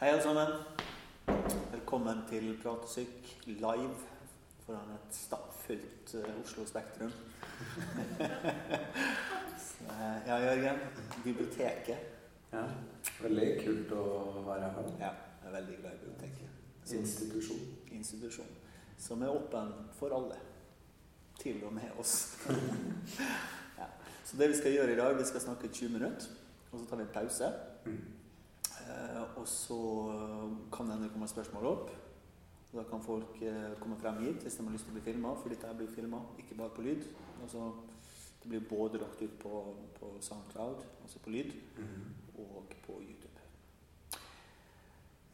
Hei, alle sammen. Velkommen til Pratesyk live foran et stappfullt uh, Oslo Spektrum. Ja, Jørgen. Biblioteket. Ja, Veldig kult å være her. Ja, jeg er veldig glad i biblioteket. Som institusjon. Institusjon. Som er åpen for alle. Til og med oss. ja. Så det vi skal gjøre i dag, vi skal snakke 20 minutter, og så tar vi en pause. Mm. Eh, og så kan det komme spørsmål opp. Da kan folk eh, komme frem hit hvis de har lyst til å bli filma, for dette blir filma, ikke bare på lyd. Altså, det blir både lagt ut på, på Soundcloud, altså på lyd, Mm. og på YouTube.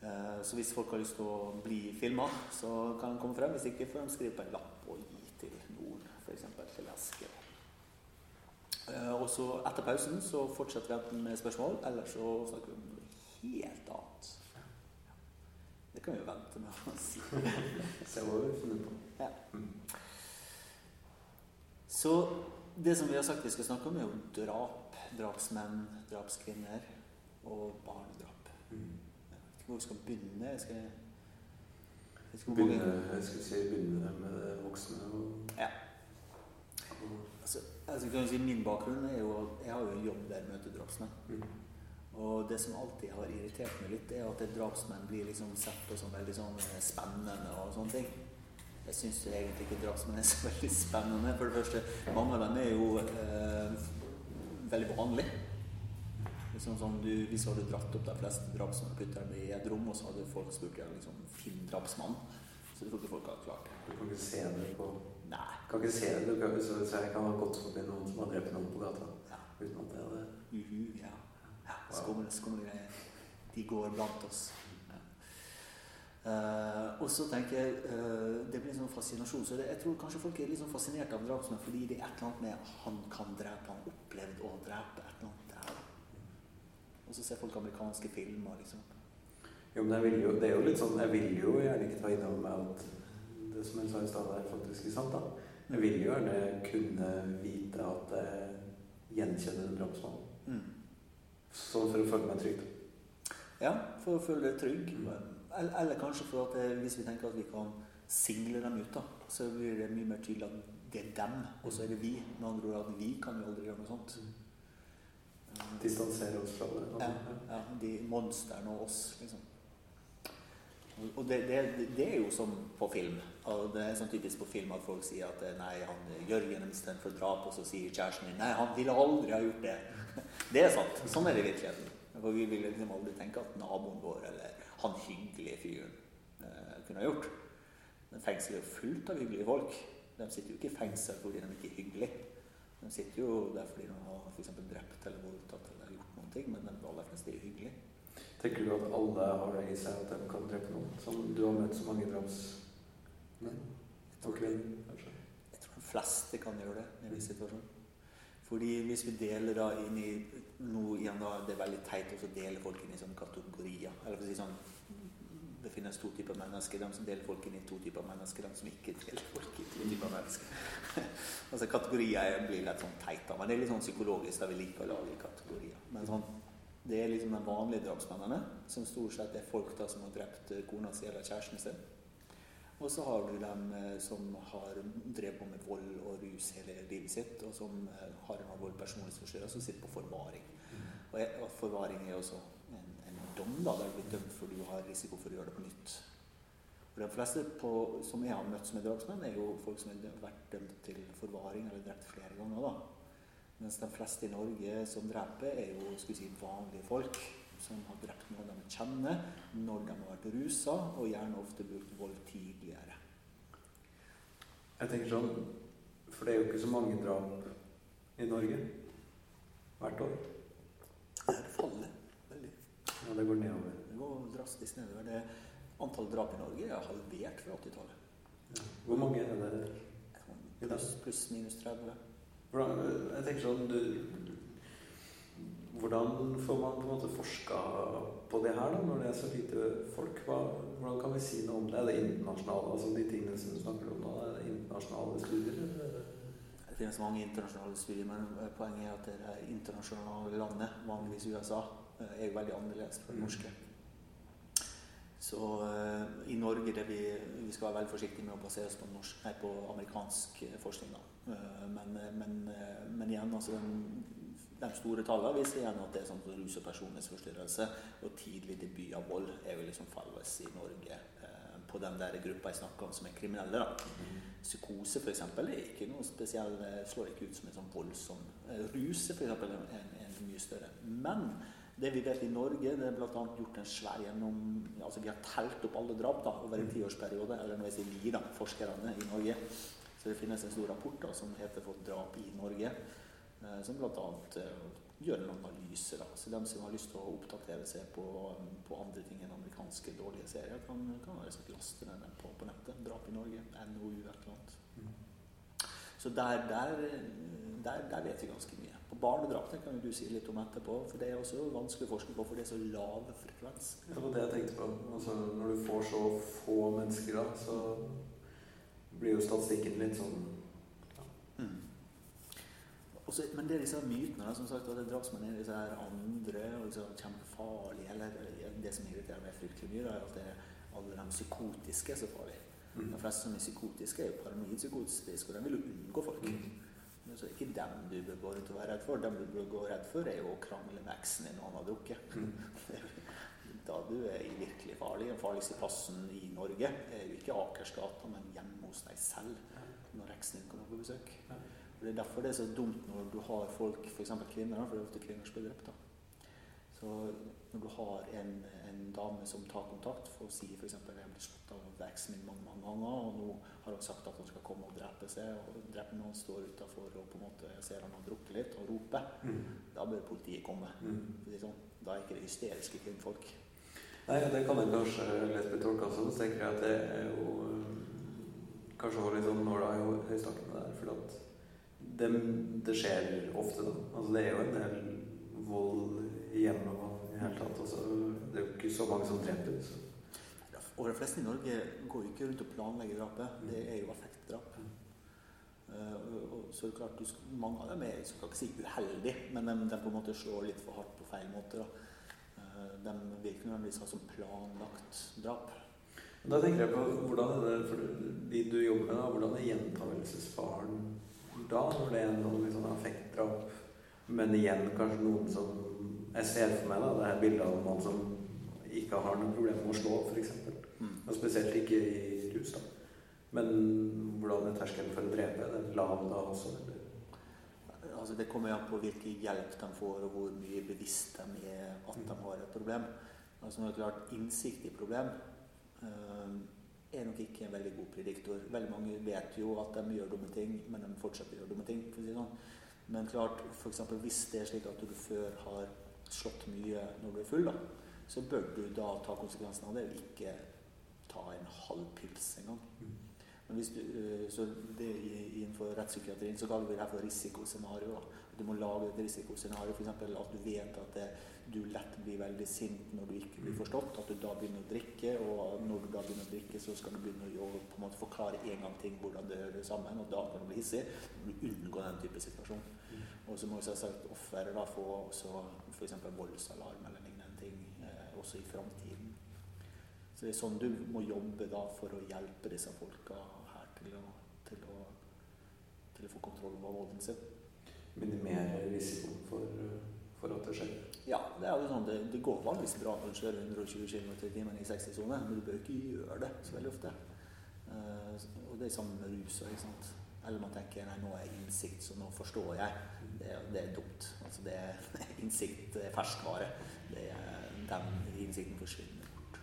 Eh, så hvis folk har lyst til å bli filma, så kan de komme frem. Hvis ikke får de skrive på en lapp og gi til noen, f.eks. til Eske. Eh, og så etter pausen så fortsetter vi med spørsmål, eller så snakker vi om helt annet. Det kan vi jo vente med å si. Se hva vi finner på. Ja. Så det som vi har sagt vi skal snakke om, er jo drap. Drapsmenn, drapskvinner og barnedrap. Mm. Jeg vet ikke hvor vi skal begynne. Jeg skal, jeg skal Begynne, jeg skal si begynne med det voksne. Og, Ja. Altså, altså kan si Min bakgrunn er jo Jeg har jo en jobb der jeg møter drapsmenn. mm. Og det som alltid har irritert meg litt, er at drapsmenn blir liksom sett på som veldig sånn eh, spennende og sånne ting. Jeg syns egentlig ikke drapsmenn er så veldig spennende. For det første, mange av dem er jo eh, veldig vanlige. Liksom sånn du, hvis du hadde dratt opp de fleste drapsmenn og putta dem i et rom, og så hadde folk spurt ja, liksom, finn drapsmann. Så det tror ikke folk hadde klart det. Du kan ikke se det på Nei. Kan ikke se det, du kan, ikke så, så jeg kan ha gått forbi noen som har drept noen på gata. Ja. Uten at det hadde Uhu, ja. Ja skumle, skumle greier. De går blant oss. Eh, og så tenker jeg uh, Det blir en sånn fascinasjon. Så det, jeg tror kanskje folk er litt sånn fascinert av drapsmenn fordi det er et eller annet med han kan drepe, han opplevd å drepe et eller annet der. Og så ser folk amerikanske filmer, liksom. Jo, men jeg vil jo, det er jo litt sånn, jeg vil jo gjerne ikke ta innover meg at det som jeg sa i stad, er faktisk sant. da. Jeg vil jo gjerne kunne vite at jeg gjenkjenner en drapsmann. Mm. Sånn for å føle meg trygg. Ja, for å føle deg trygg. Eller, eller kanskje for at det, hvis vi tenker at vi kan single dem ut, da, så blir det mye mer tydelig at det er dem, og så er det vi. Med andre ord at vi kan jo aldri gjøre noe sånt. Mm. Distansere oss fra det. Ja, ja, de monstrene og oss, liksom. Og- Og det, det, det er jo som på film. Og det er sånn typisk på film at folk sier at eh, nei, han Jørgen er mistenkt for drap, og så sier kjæresten din nei, han ville aldri ha gjort det. Det er sant. Sånn er det i virkeligheten. For vi ville liksom aldri tenke at naboen vår eller han hyggelige fyren eh, kunne ha gjort. Men fengselet er jo fullt av hyggelige folk. De sitter jo ikke i fengsel fordi de ikke er hyggelige. De sitter jo der fordi de har for drept eller voldtatt eller gjort noen ting, men de aller fleste er jo hyggelige. Tenker du at alle har det i seg at de kan drepe noen? Som du har møtt så mange drapsmenn? Og kvinner, kanskje? Jeg tror de fleste kan gjøre det i en viss situasjon. Fordi hvis vi deler da inn i noe igjen da, Det er veldig teit å dele folk inn i sånne kategorier. Eller for å si sånn Det finnes to typer mennesker. De som deler folk inn i to typer mennesker. De som ikke deler folk i to typer mennesker. altså Kategorier er- blir litt sånn teit, da. Men det er litt sånn psykologisk. da vi liker å lage kategorier. Men sånn det er liksom de vanlige drapsmennene, som stort sett er folk da som har drept eh, kona si eller kjæresten sin. Og så har du dem eh, som har drevet på med vold og rus hele livet sitt, og som eh, har en alvorlig personlighetsforstyrrelse og sitter på forvaring. Og, forvaring er også en, en dom da, der du blir dømt for du har risiko for å gjøre det på nytt. For de fleste på, som jeg har møtt som er drapsmenn, er jo folk som har vært dømt til forvaring eller drept flere ganger. da. Mens de fleste i Norge som dreper, er jo skulle si, vanlige folk som har drept noen de kjenner, når de har vært rusa, og gjerne ofte brukt vold tidligere. Jeg tenker sånn For det er jo ikke så mange drap i Norge hvert år. Det faller veldig. Ja, det går nedover. Det går drastisk nedover. Det Antall drap i Norge er halvert fra 80-tallet. Ja. Hvor mange er det? Pluss pluss minus 30. Hvordan, jeg tenker sånn du, Hvordan får man på en måte forska på det her, da, når det er så lite folk? Hva, hvordan kan vi si noe om det? Er det internasjonale, altså de tingene som du snakker om nå, er det internasjonale studier? eller? Det finnes mange internasjonale studier, men eh, poenget er at det er internasjonale landet, vanligvis USA, eh, er veldig annerledes fra det Mm. norske. Så uh, i Norge det vi, vi skal være veldig forsiktige med å basere oss på, norsk, nei, på amerikansk forskning. Uh, men, men, men, igjen, altså den, de store tallene viser igjen at det er sånn rus og personlighetsforstyrrelse og tidlig debut av vold er jo liksom felles i Norge på den der gruppa jeg snakker om som er kriminelle. da. Psykose for eksempel, er ikke noe spesiell, slår ikke ut som en sånn voldsom Rus er f.eks. En, en mye større. Men det vi vet i Norge, det er bl.a. gjort en svær gjennom altså Vi har telt opp alle drap da, over en tiårsperiode, eller jeg sier vi, da, forskerne i Norge. Så det finnes en stor rapport da, som heter 'For drap i Norge', eh, som bl.a. Eh, gjør en analyse. Da. Så de som har lyst til å oppdatere seg på, på andre ting enn amerikanske dårlige serier, kan, kan liksom laste den på, på nettet. 'Drap i Norge', NOU, et eller annet. Så der, der, der, der vet vi ganske mye. Og barnedrap det kan jo du si litt om etterpå, for det er også vanskelig å forske på, for det er så lav frekvens. Det var det jeg tenkte på. Altså, når du får så få mennesker, da, så blir jo statistikken litt sånn. Også, men det er disse mytene da, som sagt, at det drapsmenn er disse her andre og liksom kjempefarlige, eller, eller det som irriterer meg fryktelig mye, da, er at det alle de psykotiske er så farlige. Mm. De fleste som er psykotiske, er jo paranoidpsykotiske, og de vil jo unngå folk. Mm. Så det er ikke dem du bør gå rundt og være redd for. Dem du bør gå redd for, er jo å krangle med eksen din når han har drukket. Mm. da du er virkelig farlig. Den farligste plassen i Norge er jo ikke Akersgata, men hjemme hos deg selv når eksen din kommer på besøk. Det er derfor det er så dumt når du har folk, f.eks. kvinner, for det er ofte kvinner som blir drept. da. Så når du har en, en, dame som tar kontakt for å si f.eks. at jeg ble slått av eksen min mange, mange ganger, og nå har hun sagt at hun skal komme og drepe seg, og drepe noen, står utafor og på en måte ser han har drukket litt, og roper, mm. da bør politiet komme. Mm. Sånn. Da er ikke det hysteriske kvinnfolk. Nei, det kan jeg kanskje lett bli tolka som. Så tenker jeg at det er jo kanskje har litt sånn nåla i høystakken der. For at det, det, skjer ofte, da. Altså det er jo en del vold hjemme og i hele tatt. Altså, det er jo ikke så mange som dreper. Så. Og de fleste i Norge går jo ikke rundt og planlegger drapet. Det er jo affektdrap. Mm. Uh, og, så er det klart, du, Mange av dem er jeg skal ikke si uheldige, men de, de, på en måte slår litt for hardt på feil måte. Uh, de vil ikke nødvendigvis ha som planlagt drap. Da tenker jeg på hvordan det, for de du jobber med, da, hvordan er gjentakelsesfaren da, når det er noen liksom affektdrap, men igjen kanskje noen som jeg ser for meg da, det her bildet av en mann som ikke har noe problem med å slå, f.eks. Mm. Og spesielt ikke i rus. da. Men hvordan er terskelen for å drepe? Er den lav da også? Eller? Altså, det kommer an på hvilken hjelp de får, og hvor mye bevisst de er at de har et problem. Altså, det er klart, Innsikt i problem uh, er nok ikke en veldig god prediktor. Veldig mange vet jo at de gjør dumme ting, men de fortsetter å gjøre dumme ting. for å si sånn. Men klart, for eksempel, hvis det er slik at du før har slått mye når du er full, da, så bør du da ta konsekvensen av det og ikke ta en halv pils engang. Men hvis du, eh, så det, Innenfor rettspsykiatrien så kaller vi det her for risikoscenario. Du må lage et risikoscenario, f.eks. at du vet at det, du lett blir veldig sint når du ikke blir forstått. At du da begynner å drikke, og når du da begynner å drikke, så skal du begynne å på en måte forklare en gang ting hvordan det hører sammen, og da kan du bli hissig. Du unngår den type situasjon. Mm. Og så må selvsagt offeret da få også f.eks. voldsalarm eller lignende ting eh, også i framtiden. Så det er sånn du må jobbe da for å hjelpe disse folka her til å, til å, til å få kontroll over volden sin. Minimere risikoen for, for, at det skjer? Ja, det er jo sånn, det, det går vanligvis bra når du kjører 120 km i timen i 60-sone, men du bør ikke gjøre det så veldig ofte. Uh, og det er sammen med rus. Ikke sant? Eller man tenker nei, nå er jeg innsikt, så nå forstår jeg. Det, det er dumt. Altså, det er innsikt er ferskvare. Det er, den innsikten forsvinner bort.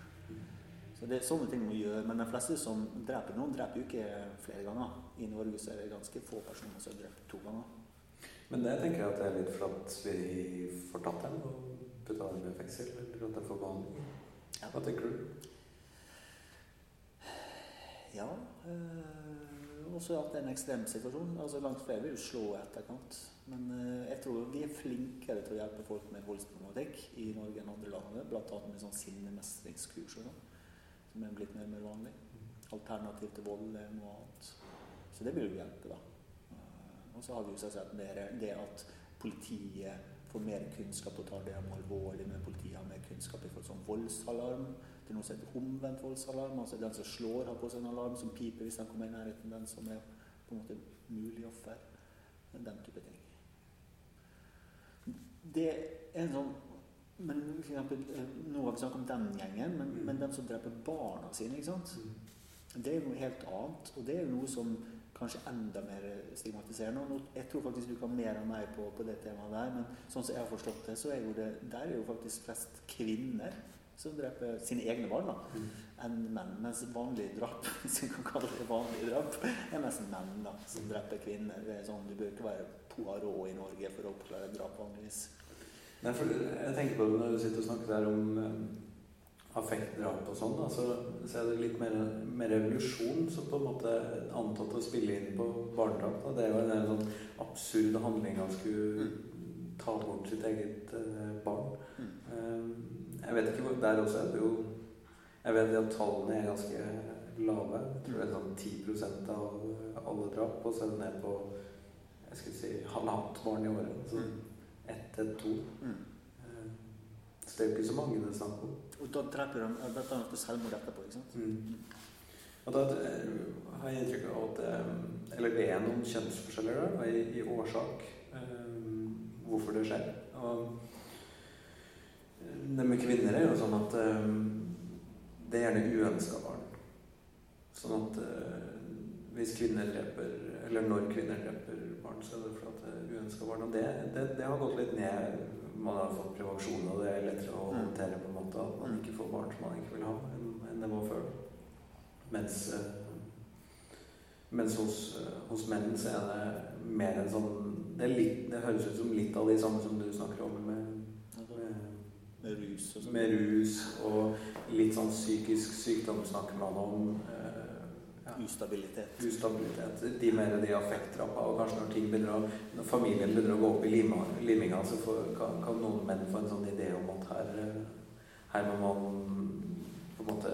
Så det er sånne ting man gjør. Men de fleste som dreper noen, dreper jo ikke flere ganger. I Norge så er det ganske få personer som har drept to ganger. Men det tenker jeg at det er litt at vi får tatt dem og putta dem i fengsel, eller at de får behandling. Hva tenker du? Ja. Øh også at det er en ekstrem situasjon. Altså Langt flere vil jo slå etterkant. Men øh, jeg tror vi er flinkere til å hjelpe folk med voldsproblematikk i Norge enn andre land. Bl.a. med sånn sinnemestringskurs og sånn, som er blitt mer og mer vanlig. Alternativ til vold er noe annet. Så det vil jo hjelpe, da. Og så har vi jo selvsagt mer det at politiet får mer kunnskap og tar det om alvorlig, men politiet har mer kunnskap i forhold til sånn voldsalarm. er noe som heter omvendt voldsalarm. altså Den som slår, har på seg en alarm som piper hvis han kommer i nærheten den som er på en måte mulig offer. Den type ting. Det er en sånn men for eksempel, eh, Nå har vi snakket om den gjengen, men, men de som dreper barna sine, ikke sant? Mm. det er jo noe helt annet. Og det er jo noe som kanskje enda mer stigmatiserende. Og jeg tror faktisk du kan mer enn meg på, på det temaet der, men sånn som jeg har forstått det, så er jo det der er jo faktisk flest kvinner som dreper sine egne barn da, Mm. enn menn. Mens vanlige drap, hvis vi kan kalle det vanlige drap, er mest menn da, som dreper kvinner. Det er sånn, Du bør ikke være Poirot i Norge for å oppklare drap vanligvis. Nei, for jeg tenker på det når du sitter og snakker der om um, affektdrap og sånn, da, så, så er det litt mer, mer revolusjon som på en måte antatt å spille inn på barnedrap. Da. Det er jo en sånn absurd handling å skulle ta bort sitt eget eh, barn. Mm. Um, jeg vet ikke hvor Der også er det jo Jeg vet at tallene er ganske lave. Jeg tror det er sånn 10% av alle drap. Og så er det ned på jeg skulle si halvannet barn i året. Så Mm. ett til to. Mm. Det er jo ikke så mange det er snakk om. Og da dreper de Dette er noe selvmord etterpå, ikke sant? Mm. Og da eh, har jeg inntrykk av at eh, Eller det er noen kjønnsforskjeller der i, i årsak. Um, hvorfor det skjer. Og det med kvinner er jo sånn at um, det er gjerne uønska barn. Sånn at uh, hvis kvinner dreper Eller når kvinner dreper barn, så er det fordi at det uønska barn. Og det, det, det har gått litt ned. Man har fått prevensjon, og det er lettere å Mm. håndtere på en måte at man ikke får barn som man ikke vil ha, enn, det var før. Mens, eh, mens hos, eh, hos menn så er det mer en sånn det, litt, det høres ut som litt av de samme som du snakker om med, med, med rus og sånn. med rus og litt sånn psykisk sykdom snakker man om. Ustabilitet. ustabilitet. De mer de affekttrappa, og kanskje når ting begynner å Når familien begynner å gå opp i lima, liminga, så får, kan, kan noen menn få en sånn idé om at her, eh, her må man på en måte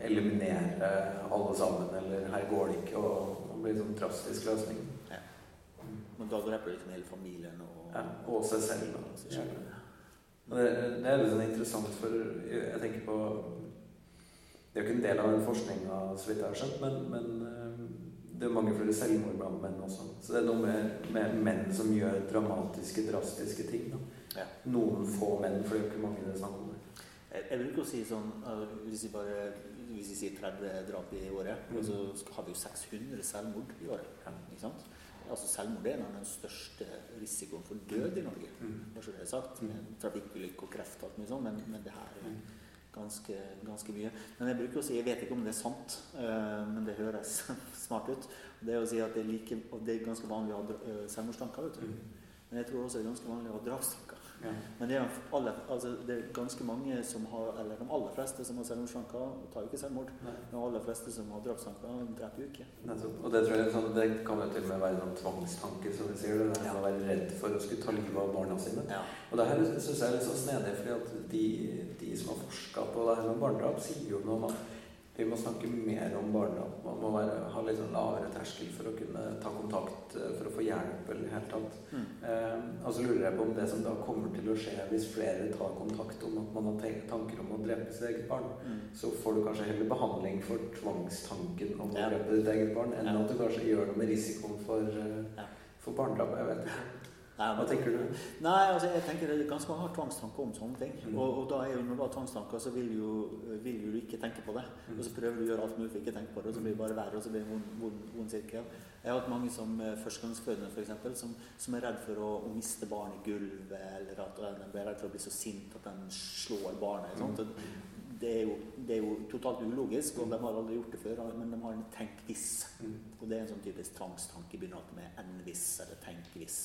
eliminere alle sammen, eller her går det ikke, og det blir en sånn drastisk løsning. Ja. Men da dreper du liksom hele familien og Ja, og seg selv, da. Ja. Det, det er litt sånn interessant, for jeg tenker på Det er jo ikke en del av den forskninga, så vidt jeg har skjønt, men, men eh, det er mange flere selvmord blant menn også. Så det er noe med, med menn som gjør dramatiske, drastiske ting. Ja. Noen få menn, for det er jo ikke mange det er snakk om. Jeg, jeg bruker å si sånn uh, Hvis vi bare hvis vi sier 30 drap i året, Mm. så har vi jo 600 selvmord i året. Ja. Ikke sant? Altså Selvmord er en av den største risikoen for død i Norge. Mm. Bare så det er sagt. Med trafikkulykker og kreft og alt mye sånt. men, men det her er ganske, ganske mye. Men jeg bruker å si, jeg vet ikke om det er sant, eh, men det høres smart ut. Det er å si at det er, like, det er ganske vanlig å ha eh, selvmordstanker. Mm. Men jeg tror også det er ganske vanlig å ha drapstanker. Ja. Men det er, alle, altså det er ganske mange som har, eller de aller fleste som har selvmordstanker, tar jo ikke selvmord. Nei. De aller fleste som har drapstanker, dreper jo ikke. Og det tror jeg sånn, det kan jo til og med være en tvangstanke, som vi sier. Det ja. å være redd for å skulle ta livet av barna sine. Ja. Og det her syns jeg er litt så snedig, fordi at de, de som har forska på det her med barnedrap, sier jo noe om at vi må snakke mer om barndom. Man må være, ha litt sånn lavere terskel for å kunne ta kontakt, eh, for å få hjelp eller hele tatt. Mm. Eh, og så lurer jeg på om det som da kommer til å skje hvis flere tar kontakt om at man har tanker om å drepe sitt eget barn, Mm. så får du kanskje heller behandling for tvangstanken om å drepe ditt eget barn, enn Ja. at du kanskje gjør noe med risikoen for, eh, Ja. for barnedrap. Jeg vet ikke. Nei, Hva tenker du? Nei, altså jeg tenker det er ganske mange har tvangstanker om sånne ting. Mm. Og, og da er jo, når du har tvangstanker, så vil jo, vil jo du ikke tenke på det. Mm. Og så prøver du å gjøre alt mulig for ikke å tenke på det, og så blir det bare verre, og så blir det en vond, vond, vond sirkel. Jeg har hatt mange som eh, førstegangsfødende, f.eks., som, som er redd for å, å miste barn i gulvet, eller at de blir redd for å bli så sint at de slår barnet. Mm. Sånt. Mm. Det, er jo, det er jo totalt ulogisk, og de har aldri gjort det før, men de har en tenk hvis. Mm. Og det er en sånn typisk tvangstanke, begynner alltid med 'enn hvis, eller tenk hvis.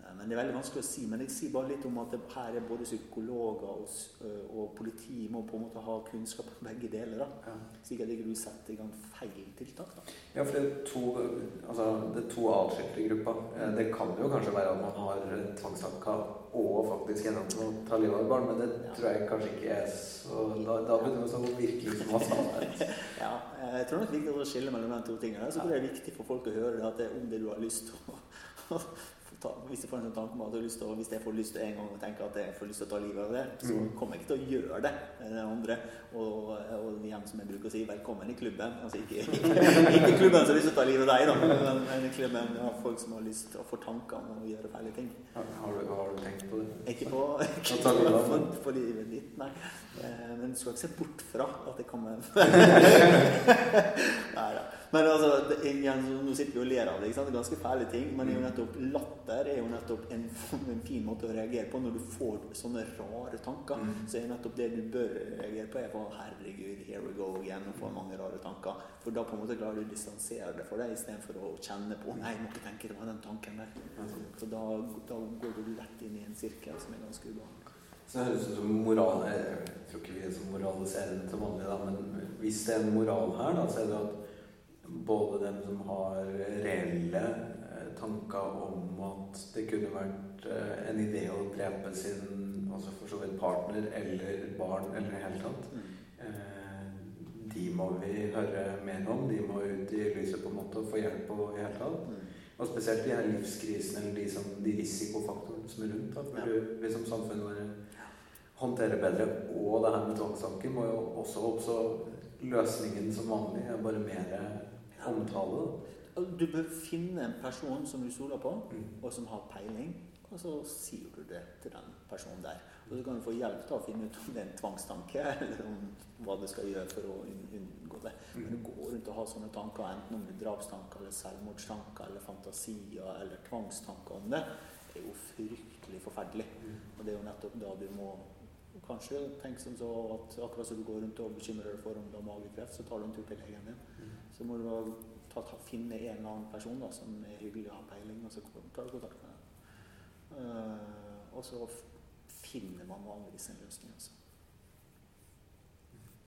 Eh, Men det er veldig vanskelig å si. Men jeg sier bare litt om at det, her er både psykologer og, øh, og politi må på en måte ha kunnskap om begge deler. da. Ja. at ikke du setter i gang feil tiltak. da. Ja, for det er to, altså, det er to atskilte grupper. Eh, Det kan jo kanskje være at man har tvangstanker og faktisk gjennomfører å ta livet av et barn, men det Ja. tror jeg kanskje ikke er så Da, da begynner vi sånn virkelig som avstand. Ja, eh, jeg tror nok det er viktig å skille mellom de to tingene. Så tror jeg det er viktig for folk å høre at det er om det du har lyst til å, å ta, hvis jeg får en sånn tanke om at jeg, har lyst til, å- hvis jeg får lyst til en gang å tenke at jeg får lyst til å ta livet av det, så Mm. kommer jeg ikke til å gjøre det. eh, Det andre. Og, og igjen, som jeg bruker å si, velkommen i klubben. Altså ikke, ikke, klubben som har lyst til å ta livet av deg, da, men, men klubben av folk som har lyst til å få tanker om å gjøre feil ting. Har, du, har du tenkt på det? Ikke på, ikke på, på livet ditt, nei. Eh, Men du skal ikke se bort fra at det kommer Nei da. Men altså, det, igjen, nå sitter vi og ler av det. ikke sant? Det er ganske fæle ting. Men det er jo nettopp latter er jo nettopp en, en fin måte å reagere på. Når du får sånne rare tanker, Mm. så er nettopp det du bør reagere på, er på 'herregud, here we go again', og får mange rare tanker. For da på en måte klarer du å distansere det for deg, istedenfor å kjenne på 'nei, jeg må ikke tenke det var den tanken der'. Så da, da går du lett inn i en sirkel som er ganske ubehagelig. Så det høres ut som moral Jeg tror ikke vi er så moraliserende til vanlig, da, men hvis det er en moral her, da, så er det at både dem som har reelle eh, tanker om at det kunne vært eh, en idé å drepe sin altså for så vidt partner eller barn eller i det hele tatt, eh, de må vi høre mer om. De må ut i lyset på en måte og få hjelp og i det hele tatt. Mm. Og spesielt de her livskrisene eller de, som, de risikofaktorene som er rundt. Da, burde Ja. vi som samfunn håndtere bedre. Og det her med tvangstanker må jo også oppstå. Løsningen som vanlig er bare mer omtale. Du bør finne en person som du stoler på, Mm. og som har peiling, og så sier du det til den personen der. Og så kan du få hjelp til å finne ut om det er en tvangstanke, eller om hva du skal gjøre for å unngå det. Men du å gå rundt og ha sånne tanker, enten om det er drapstanker, eller selvmordstanker, eller fantasier, eller tvangstanker om det, er jo fryktelig forferdelig. Og det er jo nettopp da du må kanskje tenk som så at akkurat som du går rundt og bekymrer deg for om du har magekreft, så tar du en tur til legen din. Så må du ta, ta, finne en eller annen person da, som er hyggelig og har peiling, og så tar du kontakt med dem. Uh, og så finner man vanligvis en løsning. Altså.